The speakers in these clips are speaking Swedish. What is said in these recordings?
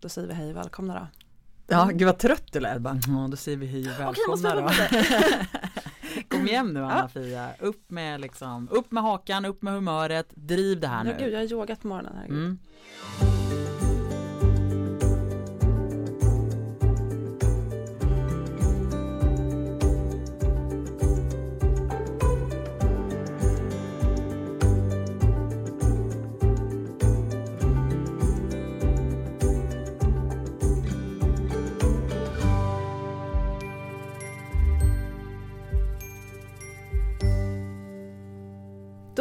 Då säger vi hej och välkomna då. Ja, gud vad trött du lät. Bara, "Ja, då säger vi hej och välkomna då. Kom igen nu Anna-Fia, upp med liksom, upp med hakan, upp med humöret, driv det här Ja, nu. gud, jag har yogat på morgonen. Herregud. Mm.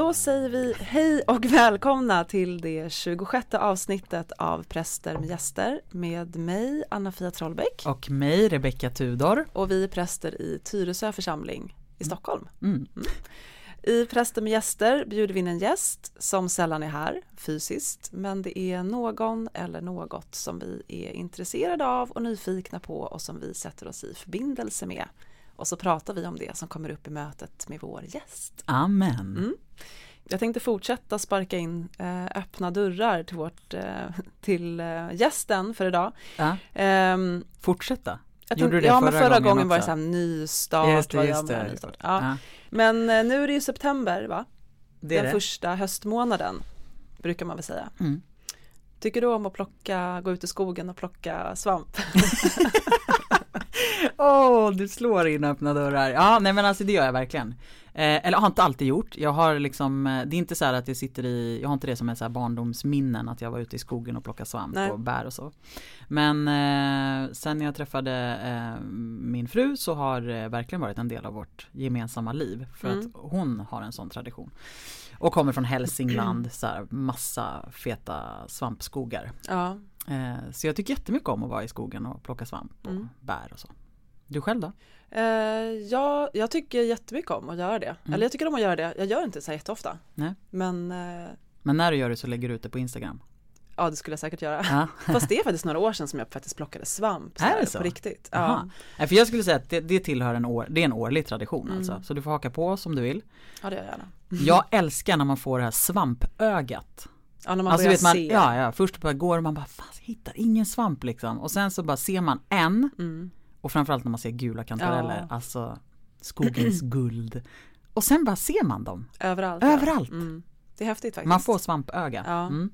Då säger vi hej och välkomna till det 26 avsnittet av Präster med gäster med mig Anna-Fia Trollbäck Och mig Rebecka Tudor. och vi är präster i Tyresö församling i Stockholm. Mm. I Präster med gäster bjuder vi in en gäst som sällan är här fysiskt, men det är någon eller något som vi är intresserade av och nyfikna på och som vi sätter oss i förbindelse med. Och så pratar vi om det som kommer upp i mötet med vår gäst. Amen. Mm. Jag tänkte fortsätta sparka in eh, öppna dörrar till, vårt, eh, till eh, gästen för idag. Ja, Ehm, fortsätta. jag Gjorde du det ja, men förra förra gången gången var det också? så här nystart. Just det, vad just gör man med det. nystart? Ja. Ja, Men eh, nu är det ju september, va? det Den det. första höstmånaden, brukar man väl säga. Mm. Tycker du om att plocka, gå ut i skogen och plocka svamp? Åh, du slår in öppna dörrar. Ja, nej men alltså det gör jag verkligen. Eh, eller har inte alltid gjort. Jag har liksom, eh, det är inte så här att jag sitter i, jag har inte det som en så här barndomsminnen att jag var ute i skogen och plockade svamp Nej. och bär och så. Men eh, sen när jag träffade eh, min fru så har det verkligen varit en del av vårt gemensamma liv. För Mm. att hon har en sån tradition. Och kommer från Hälsingland, så här massa feta svampskogar. Ja, Eh, så jag tycker jättemycket om att vara i skogen och plocka svamp och Mm. bär och så. Du själv då? eh, ja jag tycker jättemycket om att göra det. Mm. Eller jag tycker om att göra det, jag gör inte så här jätteofta. Nej. Men eh, Men när du gör det så lägger du ut det på Instagram? ja, det skulle jag säkert göra. Ja. Fast det är faktiskt några år sedan som jag faktiskt plockade svamp. Är här, det så? På riktigt. Ja. Nej, för jag skulle säga att det, det tillhör en år, det är en årlig tradition Mm. alltså. Så du får haka på som du vill. ja, det gör jag gärna. Jag älskar när man får det här svampögat. Ja, när man alltså vet man, se. ja ja, först bara går man bara, fan hittar ingen svamp liksom. Och sen så bara ser man en, Mm. och framförallt när man ser gula kantareller, Ja. alltså skogens guld. Och sen bara ser man dem, Överallt. överallt. Ja. Mm. Det är häftigt faktiskt. Man får svampöga. Ja. Mm.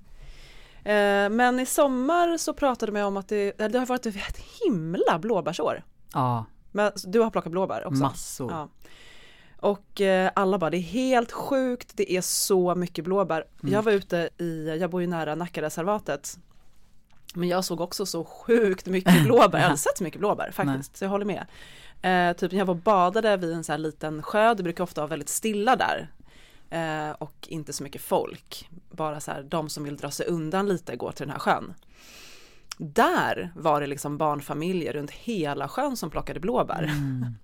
eh, men i sommar så pratade vi om att det, det har varit ett himla blåbärsår. Ja, Men du har plockat blåbär också? massor. Ja. Och eh, alla bara, det är helt sjukt, det är så mycket blåbär. Mm. Jag var ute i, jag bor ju nära Nackareservatet. Men jag såg också så sjukt mycket blåbär, jag aldrig sett så mycket blåbär faktiskt, så jag håller med. Eh, typ när jag var badade vid en så här liten sjö, det brukar ofta vara väldigt stilla där. Eh, och inte så mycket folk, bara så här de som vill dra sig undan lite går till den här sjön. Där var det liksom barnfamiljer runt hela sjön som plockade blåbär. Mm.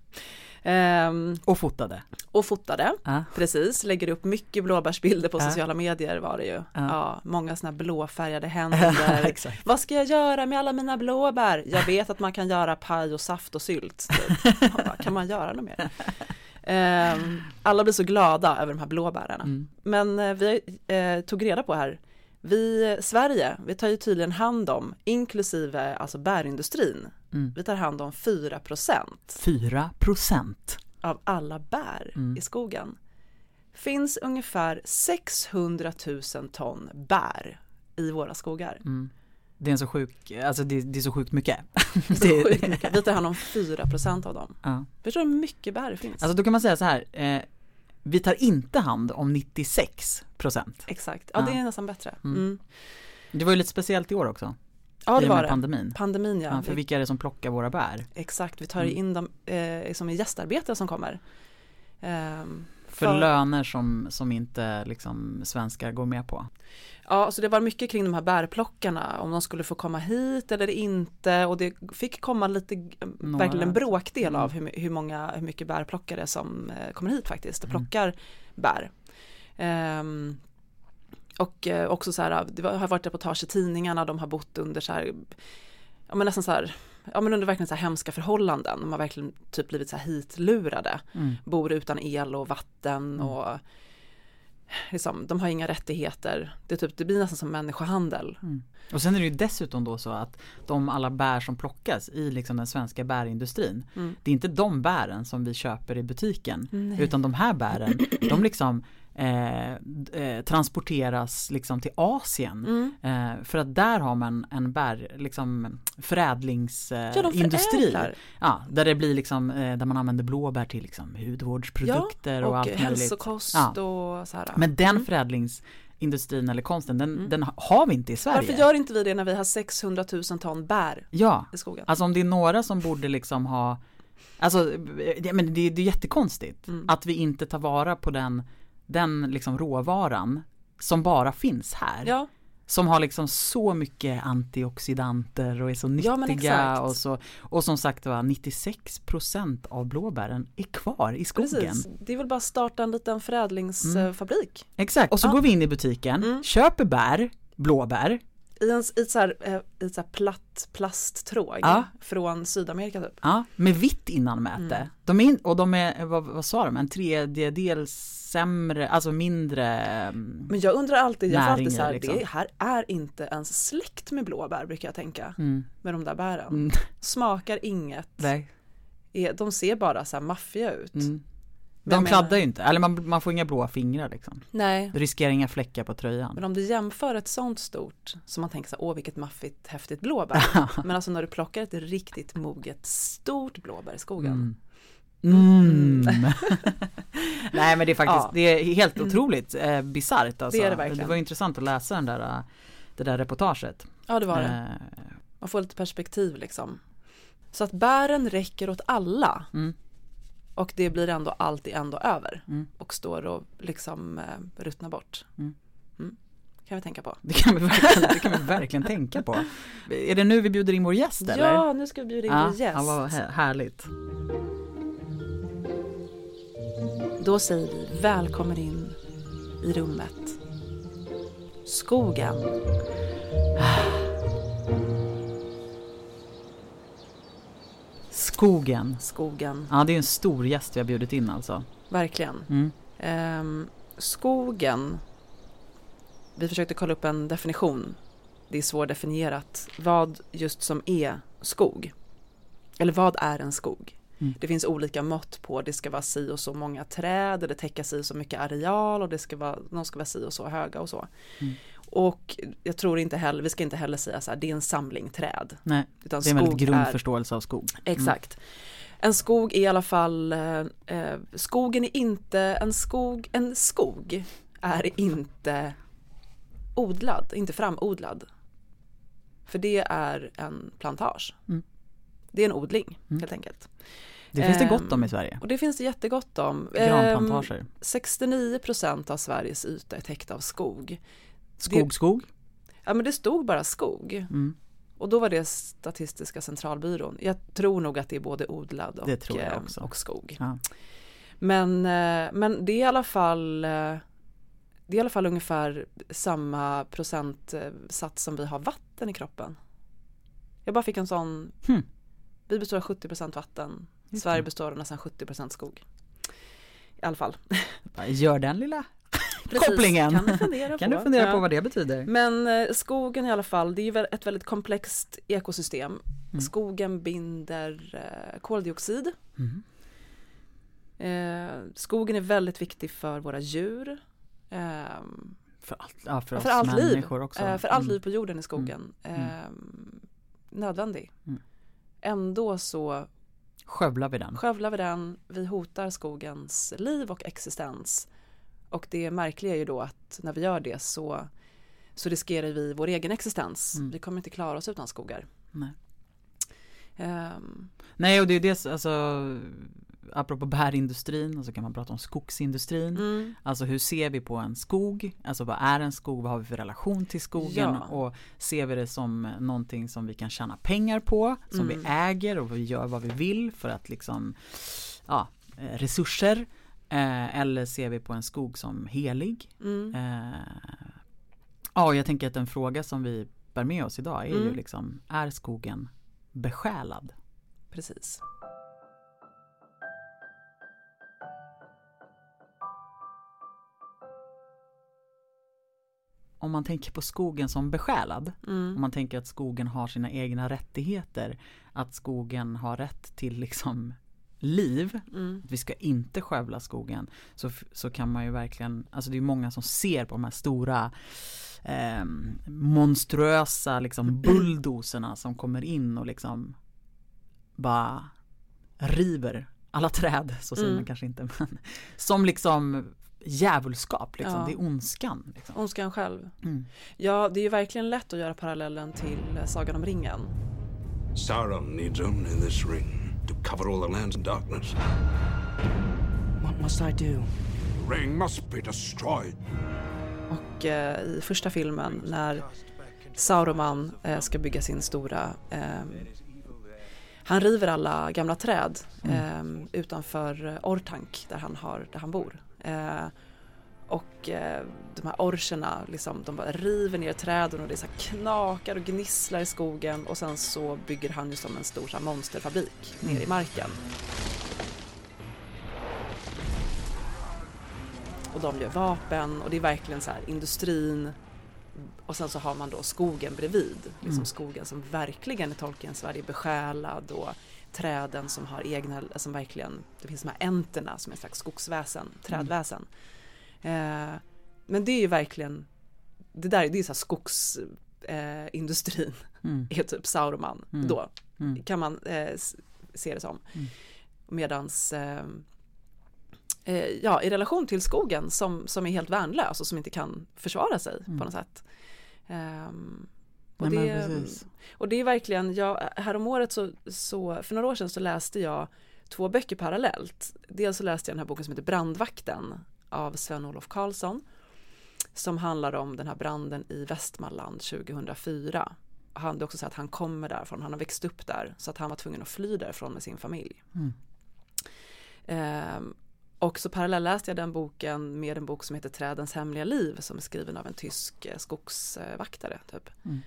Ehm, Och fotade. och fotade. Ja. Precis, lägger upp mycket blåbärsbilder på Ja. sociala medier var det ju. Ja. Ja. många sådana blåfärgade händer. Vad ska jag göra med alla mina blåbär? Jag vet att man kan göra paj och saft och sylt. Typ. Bara, kan man göra något mer? Ehm, alla blir så glada över de här blåbären. Mm. Men eh, vi eh, tog reda på här, vi, Sverige, vi tar ju tydligen hand om, inklusive alltså bärindustrin, Mm. vi tar hand om 4 procent 4 procent. av alla bär Mm. i skogen. Finns ungefär 600 000 ton bär i våra skogar. Mm. Det är en så sjuk, alltså det, det är så sjukt mycket. Det är sjukt mycket. Vi tar hand om 4 procent av dem. Ja. Förstår du hur mycket bär det finns? Alltså då kan man säga så här, eh, vi tar inte hand om 96 procent. Exakt, ja, Ja. det är nästan bättre. Mm. Mm. Det var ju lite speciellt i år också. Ja det var det. pandemin. Pandemin ja. Ja, för Vi- vilka är det som plockar våra bär? Exakt, vi tar Mm. in dem eh, som gästarbetare som kommer. Ehm, För, För- löner som, som inte liksom svenskar går med på. Ja, så det var mycket kring de här bärplockarna, om de skulle få komma hit eller inte och det fick komma lite, Några. verkligen en bråkdel Mm. av hur, hur många, hur mycket bärplockare som eh, kommer hit faktiskt och Mm. plockar bär. Ehm, och eh, också så här, det har varit reportage i tidningarna, de har bott under så här, ja men nästan så här, ja men under verkligen så här hemska förhållanden, de har verkligen typ blivit så här hitlurade Mm. bor utan el och vatten Mm. och liksom, de har inga rättigheter. Det, typ, det blir nästan som människohandel. Mm. Och sen är det ju dessutom då så att de alla bär som plockas i liksom den svenska bärindustrin. Mm. Det är inte de bären som vi köper i butiken. Nej. Utan de här bären, de liksom eh, eh, transporteras liksom till Asien. Mm. Eh, för att där har man en bär, liksom förädlingsindustri. Ja. Ja, där det blir liksom, eh, där man använder blåbär till liksom hudvårdsprodukter ja, och, och allt möjligt. hälsokost Ja. och så här. Men den Mm. förädlingsindustrin eller konsten, den, Mm. den har vi inte i Sverige. Varför gör inte vi det när vi har 600 000 ton bär Ja, i skogen? alltså om det är några som borde liksom ha Alltså, det, men det, det är jättekonstigt Mm. att vi inte tar vara på den, den liksom råvaran som bara finns här. Ja, Som har liksom så mycket antioxidanter och är så nyttiga Ja, och så Och som sagt var 96% av blåbären är kvar i skogen. precis. Det är väl bara att starta en liten förädlingsfabrik. Exakt, och så Ja. går vi in i butiken, Mm. köper bär, blåbär I, en, i ett så här, eh, i ett så platt plasttråg Ja. från Sydamerika typ. Ja, med vitt innanmäte. Mm. De är in, och de är, vad, vad sa de, en tredjedel sämre, alltså mindre mm, Men jag undrar alltid, jag får alltid så här, liksom. det här är inte ens släkt med blåbär brukar jag tänka. mm, Med de där bären. mm, Smakar inget. nej, Är- De ser bara så här maffiga ut. mm. De kladdar ju inte, eller man, man får inga blåa fingrar liksom. Nej, Du riskerar inga fläckar på tröjan. men om du jämför ett sånt stort som man tänker så här, åh vilket maffigt häftigt blåbär. men alltså när du plockar ett riktigt moget stort blåbär i skogen. Mm. Mm. Nej men det är faktiskt, Ja. det är helt otroligt eh, bisarrt alltså. Det är det verkligen. Det var intressant att läsa den där, det där reportaget. Ja det var det. Eh, Man får lite perspektiv liksom. Så att bären räcker åt alla. Mm. Och det blir ändå alltid ändå över. Mm. Och står och liksom eh, ruttnar bort. Mm. Mm. Kan vi tänka på. Det kan, vi verkligen, det kan vi verkligen tänka på. Är det nu vi bjuder in vår gäst eller? Ja, nu ska vi bjuda in ja, vår gäst. Ja, vad här- härligt. Då säger vi välkommen in i rummet. Skogen. Skogen. Skogen, Ja, det är en stor gäst vi har bjudit in alltså. verkligen. Mm. Ehm, skogen. Vi försökte kolla upp en definition. Det är svårdefinierat. Vad just som är skog. Eller vad är en skog? Mm. Det finns olika mått på. Det ska vara si och så många träd. Eller täcka si och så mycket areal. Och det ska vara, de ska vara si och så höga och så. Mm. Och jag tror inte heller, vi ska inte heller säga så här, det är en samling träd. Nej, Utan det är en väldigt grundförståelse av skog. Exakt. En skog är i alla fall, eh, eh, skogen är inte, en skog, en skog är inte odlad, inte framodlad. För det är en plantage. Mm. Det är en odling Mm. helt enkelt. Det finns det Ehm, gott om i Sverige. Och det finns det jättegott om. Ehm, Granplantager. 69% av Sveriges yta är täckt av skog. Skog, skog. Ja men det stod bara skog. Mm. Och då var det Statistiska centralbyrån. Jag tror nog att det är både odlad och, eh, och skog. Ja. Men, eh, men det är i alla fall eh, det är i alla fall ungefär samma procentsats som vi har vatten i kroppen. Jag bara fick en sån, Hmm. vi består av 70% vatten, Just Sverige består av nästan 70% skog. I alla fall. Gör den lilla Precis, kopplingen. Kan du fundera Kan på. du fundera Ja. på vad det betyder? Men eh, skogen i alla fall, det är ju ett väldigt komplext ekosystem. Mm. Skogen binder eh, koldioxid. Mm. Eh, skogen är väldigt viktig för våra djur. ehm, För allt, ja, för för allt liv. också. För allt Mm. liv på jorden i skogen. Mm. ehm, nödvändig. Mm. Ändå så Skövlar vi den? skövlar vi den, vi hotar skogens liv och existens. Och det märkliga är ju då att när vi gör det så, så riskerar vi vår egen existens. Mm. Vi kommer inte klara oss utan skogar. Nej. Ehm, Nej och det är det, alltså apropå bärindustrin så kan man prata om skogsindustrin. mm, Alltså hur ser vi på en skog? Alltså vad är en skog? Vad har vi för relation till skogen? Ja. Och ser vi det som någonting som vi kan tjäna pengar på? Som Mm. vi äger och vi gör vad vi vill för att liksom Ja, eh, resurser. Eh, eller ser vi på en skog som helig? mm, Eh, ja, jag tänker att en fråga som vi bär med oss idag är ju Mm. liksom Är skogen besjälad? precis. om man tänker på skogen som besjälad, Mm. om man tänker att skogen har sina egna rättigheter, att skogen har rätt till liksom liv, Mm. att vi ska inte skövla skogen, så, så kan man ju verkligen, alltså det är många som ser på de här stora eh, monstruösa liksom bulldoserna som kommer in och liksom bara river alla träd, så säger Mm. man kanske inte, men som liksom djävulskap, liksom. Ja. det är ondskan. Liksom. Ondskan själv. Mm. Ja, det är ju verkligen lätt att göra parallellen till eh, Sagan om ringen. Sauron needs only this ring to cover all the lands in darkness. What must I do? The ring must be destroyed. Och eh, i första filmen när Sauroman eh, ska bygga sin stora eh, han river alla gamla träd eh, utanför eh, Ortank där han, har, där han bor. Och eh, de här orcherna liksom, de bara river ner träden och det så knakar och gnisslar i skogen och sen så bygger han ju som en stor här, monsterfabrik ner i marken. Och de gör vapen och det är verkligen så här industrin och sen så har man då skogen bredvid. Liksom Mm. skogen som verkligen i Tolkiens värld är besjälad och träden som har egna, som verkligen, det finns de här enterna som är en slags skogsväsen, trädväsen. Eh, men det är ju verkligen, det där det är så här skogsindustrin eh, Mm. är typ Sauroman Mm. då, Mm. kan man eh, se det som. Mm. Medans eh, eh, ja, i relation till skogen som, som är helt värnlös och som inte kan försvara sig Mm. på något sätt. Ehm, och, Nej, det, och det är verkligen, jag, häromåret så, så, för några år sedan så läste jag två böcker parallellt. Dels så läste jag den här boken som heter Brandvakten av Sven-Olof Karlsson som handlar om den här branden i Västmanland 2004. Han, det är också så att han kommer därifrån, han har växt upp där så att han var tvungen att fly därifrån med sin familj. Mm. Ehm, och så parallelläste jag den boken med en bok som heter Trädens hemliga liv som är skriven av en tysk eh, skogsvaktare. Typ. Mm.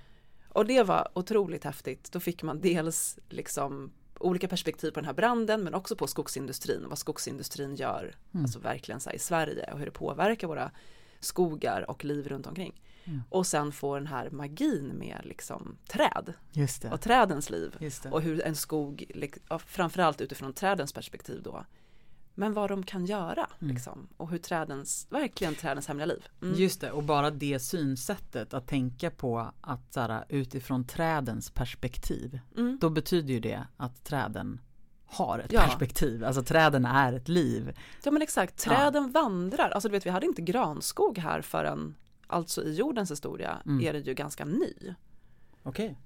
Och det var otroligt häftigt. Då fick man dels liksom olika perspektiv på den här branden men också på skogsindustrin och vad skogsindustrin gör, Mm. alltså verkligen så i Sverige och hur det påverkar våra skogar och liv runt omkring. Mm. Och sen få den här magin med liksom träd och trädens liv och hur en skog, lik- ja, framförallt utifrån trädens perspektiv då, men vad de kan göra Mm. liksom och hur trädens, verkligen trädens hemliga liv. Mm. Just det, och bara det synsättet att tänka på att så här, utifrån trädens perspektiv, Mm. då betyder ju det att träden har ett Ja. perspektiv, alltså träden är ett liv. Ja men exakt, träden vandrar, alltså du vet vi hade inte granskog här förrän, alltså i jordens historia Mm. är det ju ganska ny. Okej.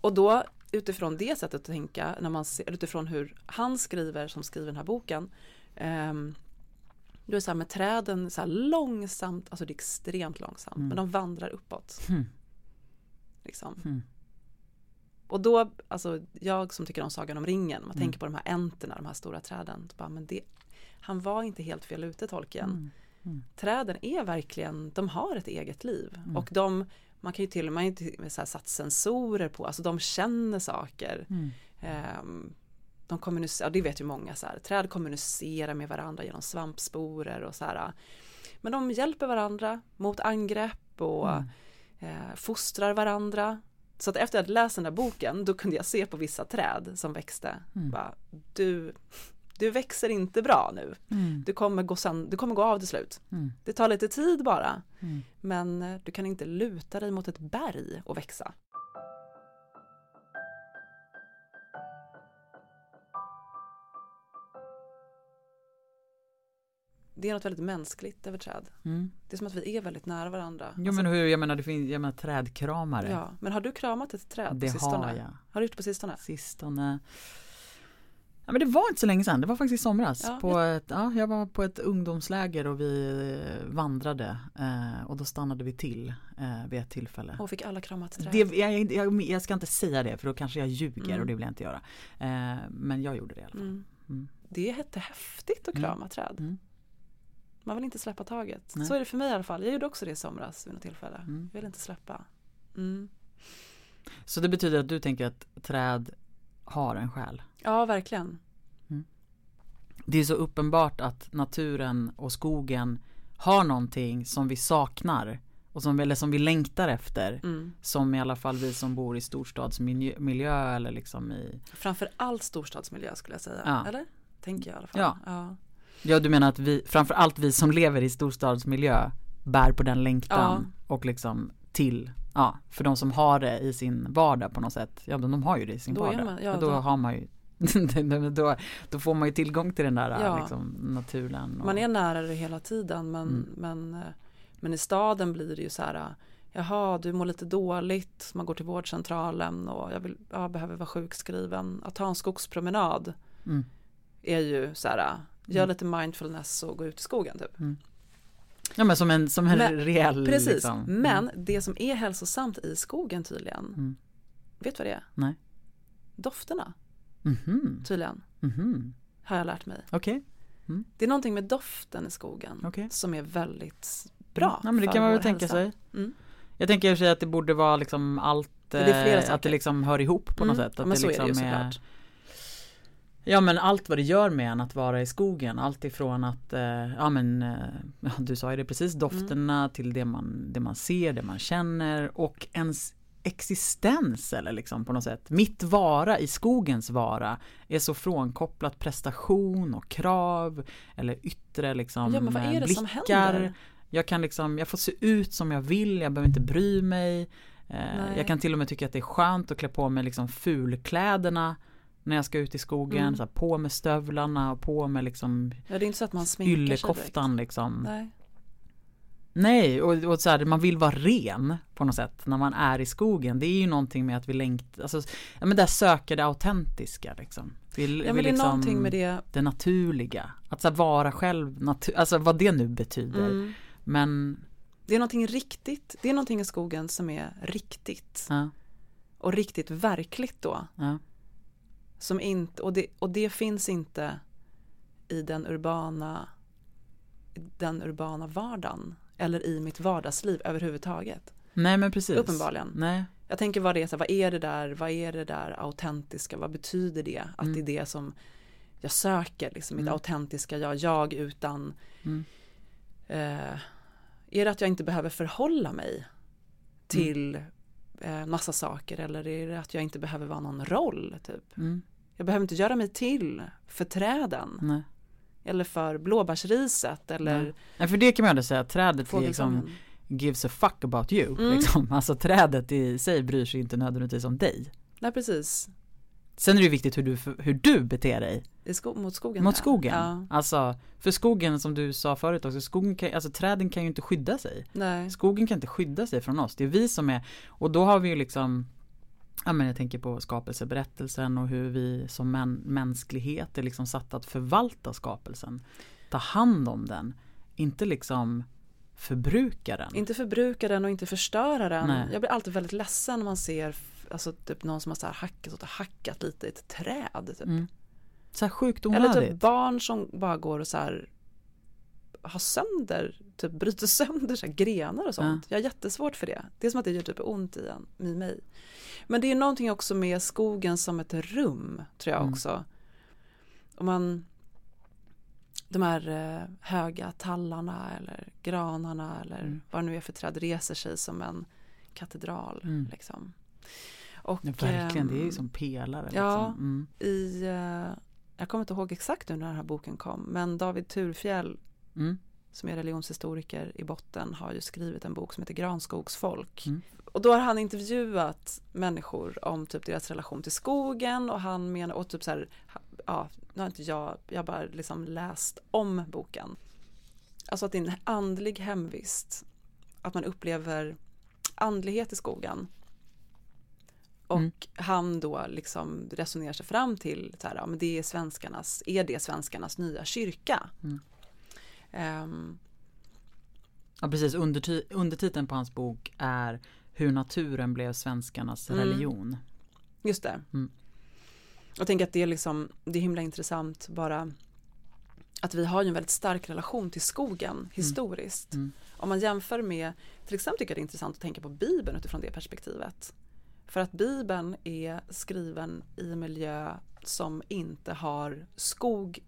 Och då utifrån det sättet att tänka, när man ser, utifrån hur han skriver som skriver den här boken, ehm, då är det så här med träden så här långsamt, alltså det är extremt långsamt, Mm. men de vandrar uppåt. Hmm. Liksom. Mm. Och då, alltså jag som tycker om Sagan om ringen, man Mm. tänker på de här enterna, de här stora träden, bara, men det, han var inte helt fel ute Tolkien. Mm. Mm. Träden är verkligen, de har ett eget liv Mm. och de, man kan ju till och med med så här satt sensorer på, alltså de känner saker. Mm. Ehm, de kommunicerar, det vet ju många så här, träd kommunicerar med varandra genom svampsporer och så här. Men de hjälper varandra mot angrepp och Mm. eh, fostrar varandra. Så att efter att jag läst den där boken, då kunde jag se på vissa träd som växte. Mm. Bara, du, du växer inte bra nu. Mm. Du kommer, gå sen, du kommer gå av till slut. Mm. Det tar lite tid bara. Mm. Men eh, du kan inte luta dig mot ett berg och växa. Det är något väldigt mänskligt över träd. Mm. Det är som att vi är väldigt nära varandra. Jo men hur, jag menar det finns, jag menar trädkramare. ja. men har du kramat ett träd det på sistone? har jag. Har du gjort det på sistone? Sistone. Ja men det var inte så länge sedan, det var faktiskt i somras. Ja, på ett, ja, jag var på ett ungdomsläger och vi eh, vandrade eh, och då stannade vi till eh, vid ett tillfälle. Och fick alla krama ett träd? Det, jag, jag, jag ska inte säga det för då kanske jag ljuger Mm. och det vill jag inte göra. Eh, men jag gjorde det i alla fall. Mm. Mm. Det är jättehäftigt att Mm. krama träd. Mm. Man vill inte släppa taget. Nej. Så är det för mig i alla fall. Jag gjorde också det i somras vid något tillfälle. Mm. Jag vill inte släppa. Så det betyder att du tänker att träd har en själ? Ja, verkligen. Det är så uppenbart att naturen och skogen har någonting som vi saknar och som, eller som vi längtar efter. Mm. Som i alla fall vi som bor i storstadsmiljö miljö, eller liksom i Framför allt storstadsmiljö skulle jag säga. Ja. Eller? Tänker jag i alla fall. Ja. ja. Ja du menar att vi, framförallt vi som lever i storstadsmiljö bär på den längtan och liksom till, ja, för de som har det i sin vardag på något sätt, ja de har ju det i sin Då vardag. man- ja, då, då- har man ju, då, då får man ju tillgång till den där Ja. liksom, naturen. Och, Man är nära det hela tiden men, Mm. men, eh, men i staden blir det ju så här eh, Jaha, du mår lite dåligt, man går till vårdcentralen och jag, vill, jag behöver vara sjukskriven. Att ta en skogspromenad Mm. är ju så här, eh, gör Mm. lite mindfulness och gå ut i skogen typ. Ja men som en, som en Men- reell Precis, liksom. men det som är hälsosamt i skogen tydligen, Mm. vet du vad det är? Nej. Dofterna Mhm, tydligen, mhm, har jag lärt mig. okej, Det är någonting med doften i skogen Okej. som är väldigt bra. Ja men det kan man väl tänka hälsa. sig. Mm. Jag tänker i och för sig att det borde vara liksom allt, det eh, att det liksom hör ihop på något Mm, sätt. ja, Att men det så liksom är det ju såklart. Ja men allt vad det gör med en att vara i skogen, allt ifrån att, eh, ja men, eh, du sa ju det precis, dofterna Mm. till det man, det man ser, det man känner och ens existens eller liksom på något sätt. Mitt vara i skogens vara är så frånkopplat prestation och krav eller yttre liksom Ja, men vad är det som blickar. händer? Jag kan liksom, jag får se ut som jag vill, jag behöver inte bry mig. Eh, Nej. jag kan till och med tycka att det är skönt att klä på mig liksom fulkläderna när jag ska ut i skogen, Mm. så här, på med stövlarna och på med liksom Ja, det är inte så att man sminkar sig liksom. Nej. Nej, och, och så här, man vill vara ren på något sätt när man är i skogen. Det är ju någonting med att vi längtar, alltså, ja men där söker det autentiska liksom. Vi, Ja men det är liksom, någonting med det. det naturliga. Att så här, vara själv, natu- alltså vad det nu betyder. Mm. Men, Det är någonting riktigt. Det är någonting i skogen som är riktigt. ja, Och riktigt verkligt då. ja, Som inte, och, det, och det finns inte i den urbana, den urbana vardagen. Eller i mitt vardagsliv överhuvudtaget. nej men precis. Uppenbarligen. Nej, Jag tänker vad det är, så vad är det där, vad är det där autentiska, vad betyder det? Att Mm. det är det som jag söker, liksom mitt Mm. autentiska jag, jag utan Mm. eh, Är det att jag inte behöver förhålla mig till eh, massa saker eller är det att jag inte behöver vara någon roll typ? mm, Jag behöver inte göra mig till för träden nej. Eller för blåbärsriset eller Nej. Nej, för det kan man ändå säga, trädet liksom gives a fuck about you. Mm. Liksom. Alltså trädet i sig bryr sig inte nödvändigtvis om dig. Nej precis, Sen är det ju viktigt hur du, hur du beter dig sko- mot skogen. mot skogen. Ja. Alltså, för skogen som du sa förut också, skogen kan, alltså träden kan ju inte skydda sig. Nej, Skogen kan inte skydda sig från oss, det är vi som är, och då har vi ju liksom Ja men jag tänker på skapelseberättelsen och hur vi som män, mänsklighet är liksom satt att förvalta skapelsen. Ta hand om den, inte liksom förbruka den. Inte förbruka den och inte förstöra den. Nej. Jag blir alltid väldigt ledsen när man ser alltså, typ någon som har så här hackat, och hackat lite i ett träd. Typ. Mm. Så här sjukt Eller onödigt. typ barn som bara går och så här har sönder, typ bryter sönder så grenar och sånt. Jag har jättesvårt för det. Det är som att det gör typ ont i, en, i mig. Men det är någonting också med skogen som ett rum, tror jag Mm. också. Om man de här eh, höga tallarna eller granarna eller Mm. vad det nu är för träd reser sig som en katedral. Mm. Liksom. Och, Ja, verkligen, det är ju ehm, som pelare. ja. Liksom. I, eh, jag kommer inte ihåg exakt nu när den här boken kom, men David Turfjell Mm. som är religionshistoriker i botten har ju skrivit en bok som heter Granskogsfolk. Mm. Och då har han intervjuat människor om typ deras relation till skogen och han menar, och typ så här, ja, nu har inte jag, jag har bara liksom läst om boken. Alltså att det är en andlig hemvist, att man upplever andlighet i skogen. Och Mm. han då liksom resonerar sig fram till så här, ja, men det är svenskarnas, är det svenskarnas nya kyrka? Mm. Ehm, Ja precis, Underti- undertiteln på hans bok är Hur naturen blev svenskarnas Mm. religion. Just det. Mm. Jag tänker att det är liksom, det är himla intressant bara att vi har ju en väldigt stark relation till skogen historiskt. Mm. Om man jämför med, till exempel tycker jag det är intressant att tänka på Bibeln utifrån det perspektivet. För att Bibeln är skriven i en miljö som inte har skog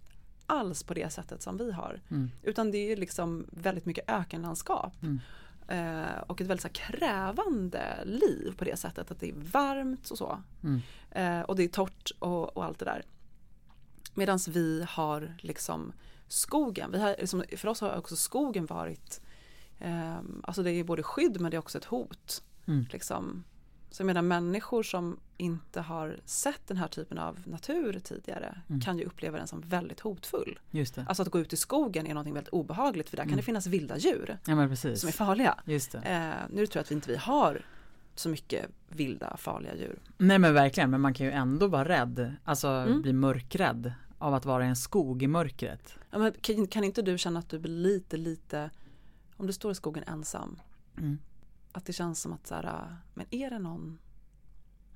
alls på det sättet som vi har. Mm. Utan det är liksom väldigt mycket ökenlandskap. Mm. eh, och ett väldigt så här, krävande liv på det sättet att det är varmt och så. Mm. Eh, och det är torrt och, och allt det där. Medan vi har liksom skogen, vi har, liksom, för oss har också skogen varit, eh, alltså det är både skydd men det är också ett hot. Mm. Liksom. Så jag menar människor som inte har sett den här typen av natur tidigare Mm. kan ju uppleva den som väldigt hotfull. Just det. Alltså att gå ut i skogen är någonting väldigt obehagligt för där kan det finnas vilda djur Ja som är farliga. Just. Eh, nu tror jag att vi inte vi har så mycket vilda farliga djur. Nej men verkligen, men man kan ju ändå vara rädd, alltså Mm. bli mörkrädd av att vara i en skog i mörkret. Ja, men kan, kan inte du känna att du blir lite, lite, om du står i skogen ensam, Mm. Att det känns som att så här, men är det någon,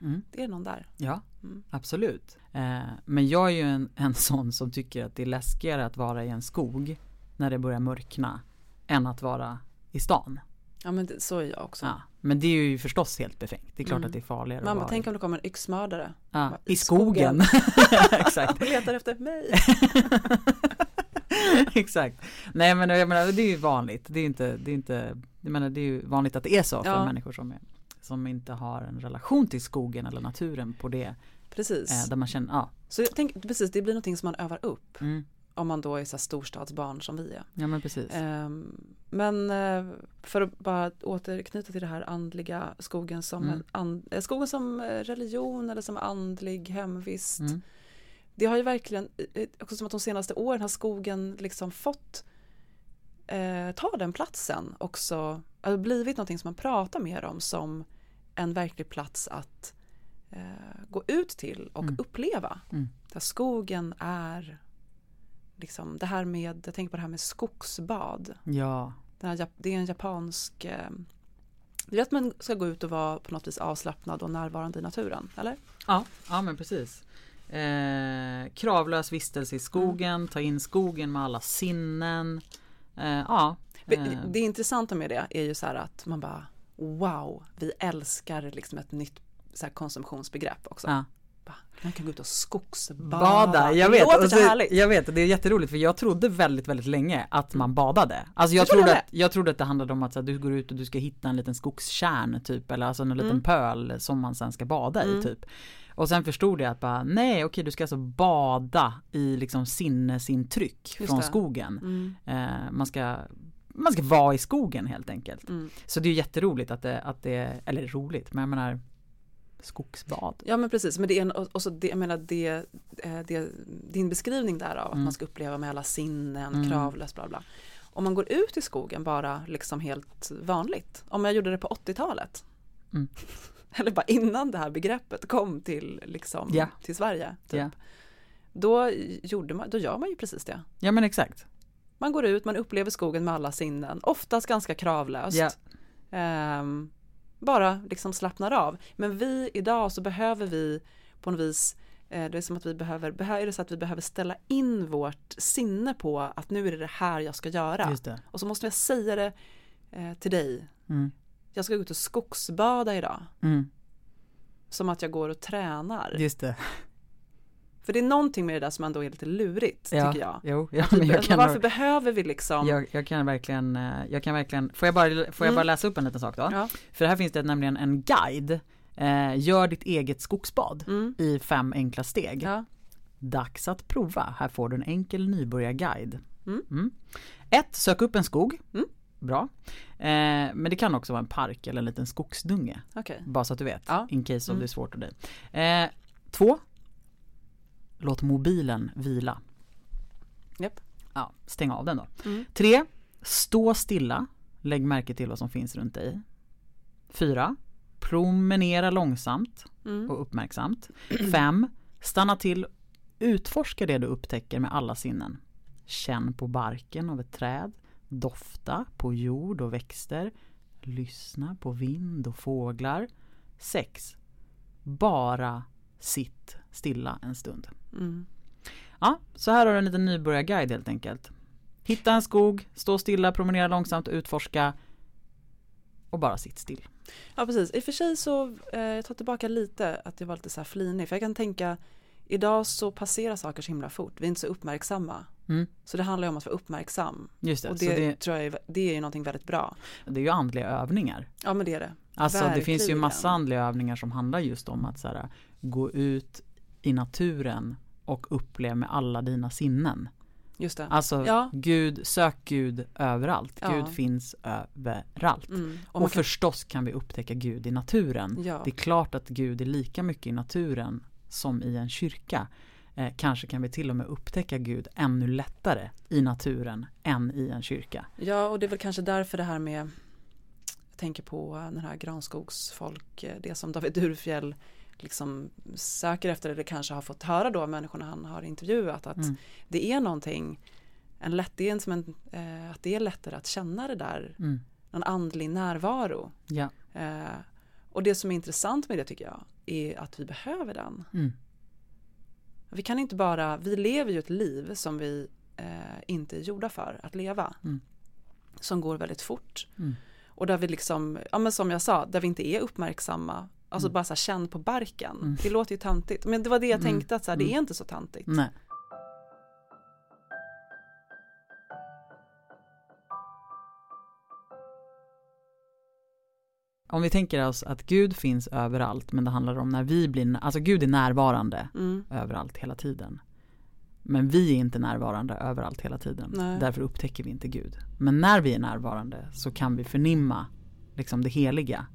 Mm. är det någon där? Ja, Mm. absolut. Eh, men jag är ju en, en sån som tycker att det är läskigare att vara i en skog när det börjar mörkna än att vara i stan. Ja men det, så är jag också. Ja. Men det är ju förstås helt befängt. Det är klart Mm. att det är farligare Mamma, tänk om det kommer en yxmördare ja, Bara, i i skogen. Exakt. och letar efter mig. Exakt. Nej men jag menar det är ju vanligt. Det är inte, det är inte, jag menar det är ju vanligt att det är så för Ja. människor som, är, som inte har en relation till skogen eller naturen på det. Precis. Eh, där man känner, ja. Så jag tänker, precis, det blir någonting som man övar upp Mm, om man då är så storstadsbarn som vi är. ja men precis. Ehm, men eh, för att bara återknyta till det här andliga skogen som, Mm. en and, eh, skogen som eh, religion eller som andlig hemvist. Mm. Det har ju verkligen, eh, också som att de senaste åren har skogen liksom fått eh, ta den platsen också, alltså blivit någonting som man pratar mer om som en verklig plats att eh, gå ut till och Mm. uppleva. Mm. Där skogen är liksom det här med, jag tänker på det här med skogsbad. Ja, här, det är en japansk eh, det är att man ska gå ut och vara på något vis avslappnad och närvarande i naturen, eller? ja, ja men precis. Eh, kravlös vistelse i skogen, ta in skogen med alla sinnen. Eh, ja. Det, eh, det intressanta med det är ju så här att man bara wow, vi älskar liksom ett nytt så konsumtionsbegrepp också. ja. Man kan gå ut och skogsbada. Bada, jag Det vet. låter och så härligt. Jag vet, det är jätteroligt för jag trodde väldigt, väldigt länge att man badade. Alltså jag, trodde det. att, jag trodde att det handlade om att så här, du går ut och du ska hitta en liten skogskärn typ, eller alltså en liten Mm. pöl som man sen ska bada i Mm. typ. Och sen förstod jag att bara, nej okej du ska alltså bada i liksom sinnesintryck Just från det. skogen. Mm, Eh, man ska man ska vara i skogen helt enkelt. mm. Så det är jätteroligt att det, att det, eller roligt, men jag menar skogsbad. Ja men precis, men det är en, och så det, jag menar det, eh, det, din beskrivning där av att Mm. man ska uppleva med alla sinnen, Mm. kravlöst bla bla. Om man går ut i skogen bara liksom helt vanligt, om jag gjorde det på 80-talet. Mm. Eller bara innan det här begreppet kom till, liksom, Ja. till Sverige. Typ. Ja. Då, gjorde man, då gör man ju precis det. Ja men exakt. Man går ut, man upplever skogen med alla sinnen, oftast ganska kravlöst. Ja. Ehm, bara liksom slappnar av. Men vi idag så behöver vi på något vis, eh, det är som att vi behöver, behö- är det så att vi behöver ställa in vårt sinne på att nu är det det här jag ska göra. Och så måste jag säga det eh, till dig. Mm. Jag ska gå ut och skogsbada idag. Mm. Som att jag går och tränar. Just det. För det är någonting med det där som ändå är lite lurigt, Ja, tycker jag. Jo, ja, men jag kan, varför behöver vi liksom jag, jag kan verkligen, eh, jag kan verkligen, får jag bara, får jag Mm. bara läsa upp en liten sak då? Ja. För här finns det nämligen en guide, eh, gör ditt eget skogsbad Mm. i fem enkla steg. Ja. Dags att prova, här får du en enkel nybörjarguide. Mm. Mm. Ett, sök upp en skog. Mm. Bra. Eh, men det kan också vara en park eller en liten skogsdunge. Okej. Bara så att du vet, in case om det är svårt för dig. Eh, två, låt mobilen vila. Japp. Ja, stäng av den då. Mm. Tre, stå stilla. Lägg märke till vad som finns runt dig. Fyra, promenera långsamt Mm. och uppmärksamt. Fem, stanna till. Utforska det du upptäcker med alla sinnen. Känn på barken av ett träd. Dofta på jord och växter. Lyssna på vind och fåglar. Sex, bara sitt stilla en stund. Mm. Ja, så här har du en liten nybörjarguide helt enkelt. Hitta en skog, stå stilla, promenera långsamt, utforska och bara sitt still. Ja precis, i och för sig så, eh, jag tar tillbaka lite att jag var lite så här flinig, för jag kan tänka idag så passerar saker så himla fort, vi är inte så uppmärksamma Mm. Så det handlar ju om att vara uppmärksam. Just det, Och det, det, tror jag är, det är ju någonting väldigt bra. det är ju andliga övningar. Ja men det är det. Alltså det finns ju Verkligen. massa andliga övningar som handlar just om att så här, gå ut i naturen och uppleva med alla dina sinnen. Just det. Alltså Ja. Gud, sök Gud överallt. Ja. Gud finns överallt. Mm. Och, man kan, förstås kan vi upptäcka Gud i naturen. ja. Det är klart att Gud är lika mycket i naturen som i en kyrka. Eh, kanske kan vi till och med upptäcka Gud ännu lättare i naturen än i en kyrka. ja och det är väl kanske därför det här med Jag tänker på den här granskogsfolk eh, Det som David Durfjell liksom söker efter eller kanske har fått höra då av människorna han har intervjuat att Mm. det är någonting en lätt, det är som en, eh, att det är lättare att känna det där Mm. någon andlig närvaro Ja. eh, och det som är intressant med det tycker jag är att vi behöver den Mm. Vi kan inte bara, vi lever ju ett liv som vi eh, inte är gjorda för att leva. Mm. Som går väldigt fort. Mm. Och där vi liksom, ja men som jag sa, där vi inte är uppmärksamma. Alltså Mm. bara så här, känn på barken. Mm. Det låter ju tantigt. Men det var det jag Mm. tänkte att så här, det Mm. är inte så tantigt. Nej. Om vi tänker oss att Gud finns överallt men det handlar om när vi blir, alltså Gud är närvarande Mm. överallt hela tiden. Men vi är inte närvarande överallt hela tiden. Nej. Därför upptäcker vi inte Gud. Men när vi är närvarande så kan vi förnimma liksom det heliga.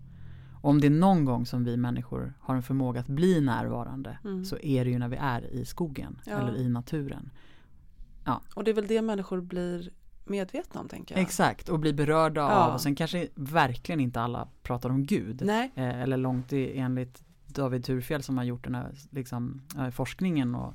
Om det är någon gång som vi människor har en förmåga att bli närvarande Mm. så är det ju när vi är i skogen Ja. eller i naturen. Och det är väl det människor blir medvetna om tänker jag. Exakt, och bli berörda Ja. av, och sen kanske verkligen inte alla pratar om Gud. Nej, Eh, eller långt i, enligt David Turfjell som har gjort den här liksom, eh, forskningen och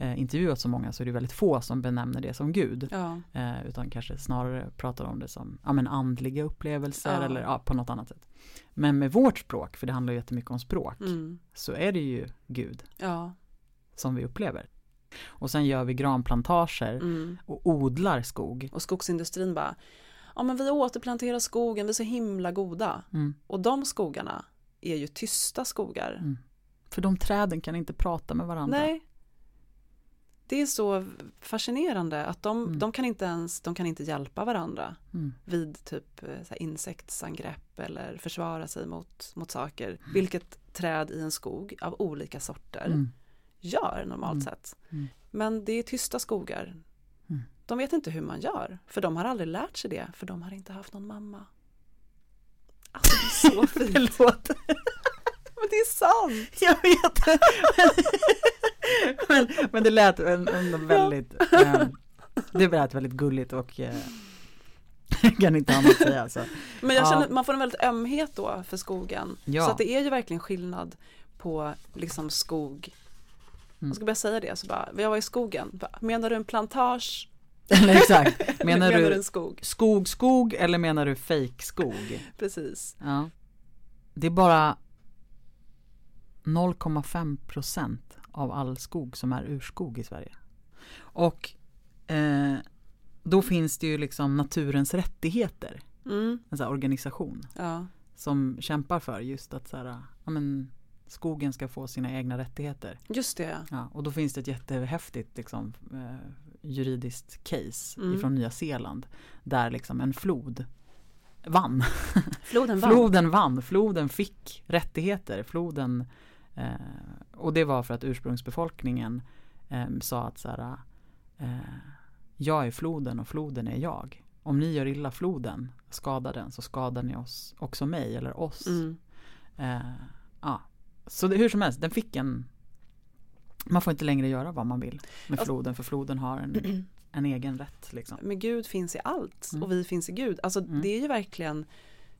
eh, intervjuat så många så är det väldigt få som benämner det som Gud. ja. Eh, utan kanske snarare pratar om det som ja, men andliga upplevelser Ja. eller ja, på något annat sätt. Men med vårt språk, för det handlar ju jättemycket om språk, Mm. så är det ju Gud som vi upplever. Och sen gör vi granplantager Mm. och odlar skog. Och skogsindustrin bara, ja men vi återplanterar skogen, vi är så himla goda. Mm. Och de skogarna är ju tysta skogar. Mm. För de träden kan inte prata med varandra. Nej. Det är så fascinerande att de, Mm. de kan inte ens, de kan inte hjälpa varandra Mm. vid typ eh, så insektsangrepp eller försvara sig mot, mot saker. Vilket träd i en skog av olika sorter Mm. gör normalt Mm. sett. Mm. Men det är tysta skogar. Mm. De vet inte hur man gör, för de har aldrig lärt sig det, för de har inte haft någon mamma. Alltså det är så fint. Förlåt. Men det är sant! Jag vet. men, men det lät en väldigt, eh, det lät väldigt gulligt och eh, kan inte annat säga alltså. Men jag Ja. känner, man får en väldigt ömhet då för skogen. Ja. Så att det är ju verkligen skillnad på liksom skog. Mm. Jag ska börja säga det, så bara, jag var i skogen. Bara, Menar du en plantage? Eller exakt. Menar menar du skog? skog, skog eller menar du fake skog? Precis. Ja. Det är bara 0,5 procent av all skog som är urskog i Sverige. Och eh, då finns det ju liksom naturens rättigheter, Mm, en sån här organisation ja. som kämpar för just att så här, ja, men, skogen ska få sina egna rättigheter. Just det. Ja, och då finns det ett jättehäftigt liksom, eh, juridiskt case Mm. ifrån Nya Zeeland där liksom en flod vann. Floden vann. Floden vann, floden fick rättigheter, floden och det var för att ursprungsbefolkningen eh, sa att så här, eh, jag är floden och floden är jag. Om ni gör illa floden, skadar den, så skadar ni oss, också mig eller oss. Mm. Eh, ja. Så det, hur som helst, den fick en Man får inte längre göra vad man vill med Alltså- floden för floden har en, en egen rätt liksom. Men Gud finns i allt Mm. och vi finns i Gud. Alltså Mm. det är ju verkligen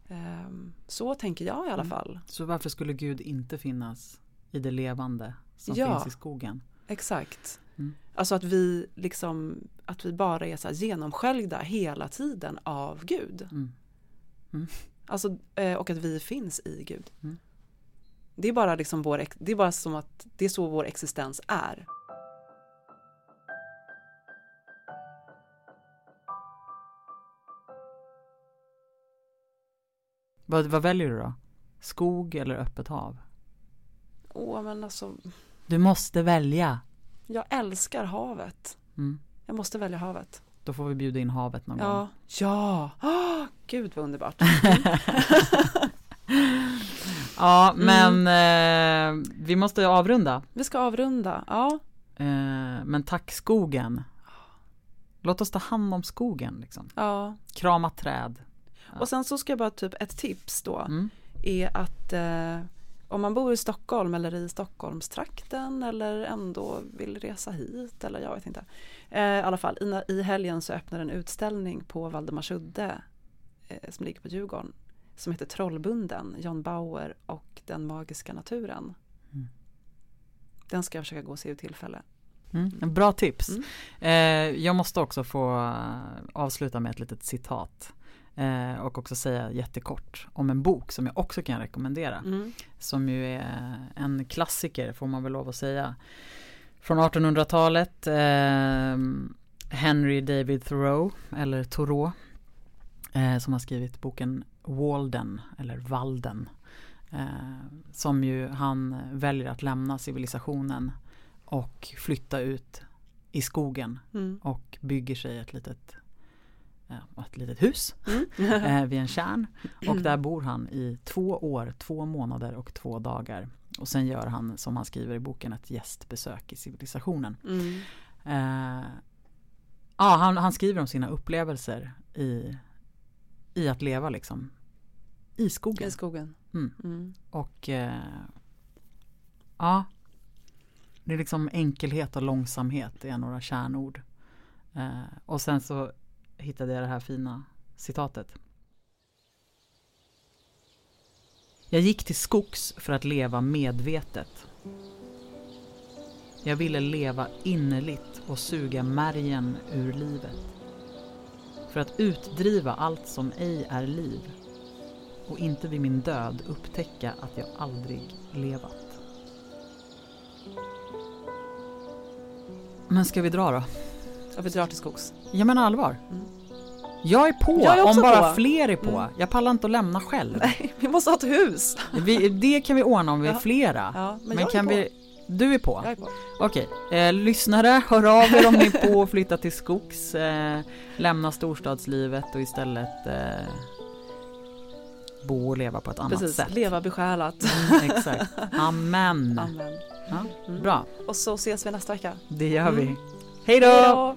ehm, så tänker jag i alla Mm. fall. Så varför skulle Gud inte finnas i det levande som Ja. finns i skogen? Exakt. Mm. Alltså att vi liksom, att vi bara är så genomsköljda hela tiden av Gud. Mm. Alltså, eh, och att vi finns i Gud. Mm. Det är bara liksom vår, det är bara som att det är så vår existens är. Vad, vad väljer du då? Skog eller öppet hav? Åh men alltså, Du måste välja. jag älskar havet. Mm. Jag måste välja havet. Då får vi bjuda in havet någon gång. Ja, ja, oh, gud vad underbart. Ja, Mm. men eh, vi måste avrunda. Vi ska avrunda, ja. Eh, men tack skogen. Låt oss ta hand om skogen liksom. ja. Krama träd. Och sen så ska jag bara typ ett tips då. Mm. är att eh, om man bor i Stockholm eller i Stockholmstrakten eller ändå vill resa hit eller jag vet inte. Eh, I alla fall i, i helgen så öppnar en utställning på Valdemarsudde eh, som ligger på Djurgården som heter Trollbunden, John Bauer och den magiska naturen. Mm. Den ska jag försöka gå och se ur tillfälle. Mm. Bra tips. Mm. Eh, jag måste också få eh, avsluta med ett litet citat. Eh, och också säga jättekort om en bok som jag också kan rekommendera. Mm. Som ju är en klassiker får man väl lov att säga. Från 1800-talet. Eh, Henry David Thoreau, eller Thoreau. Eh, som har skrivit boken Walden, eller Walden. Eh, som ju han väljer att lämna civilisationen och flytta ut i skogen Mm. och bygger sig ett litet, ett litet hus Mm. eh, vid en kärn. Och där bor han i två år, två månader och två dagar. Och sen gör han, som han skriver i boken, ett gästbesök i civilisationen. Mm. Eh, ja, han, han skriver om sina upplevelser i, i att leva liksom i skogen. I skogen. Mm. Mm. Och eh, ja, det är liksom enkelhet och långsamhet är några kärnord. Eh, och sen så hittade jag det här fina citatet. Jag gick till skogs för att leva medvetet. Jag ville leva innerligt och suga märgen ur livet. För att utdriva allt som ej är liv och inte vid min död upptäcka att jag aldrig levat. Men ska vi dra då? Och vi drar till skogs. Jag menar allvar. Mm. Jag är på Jag är om bara på. fler är på. Mm. Jag pallar inte att lämna själv. Nej, vi måste ha ett hus. Vi, det kan vi ordna om vi är flera. Ja, men, Men, kan vi... Du är på? Jag är på. Okej, eh, lyssnare, hör av er om ni är på att flytta till skogs, eh, lämna storstadslivet och istället eh, bo och leva på ett annat Precis, sätt. leva besjälat. Mm, exakt. Amen. Amen. Ja, Mm. bra, Och så ses vi nästa vecka. det gör vi. Hej då!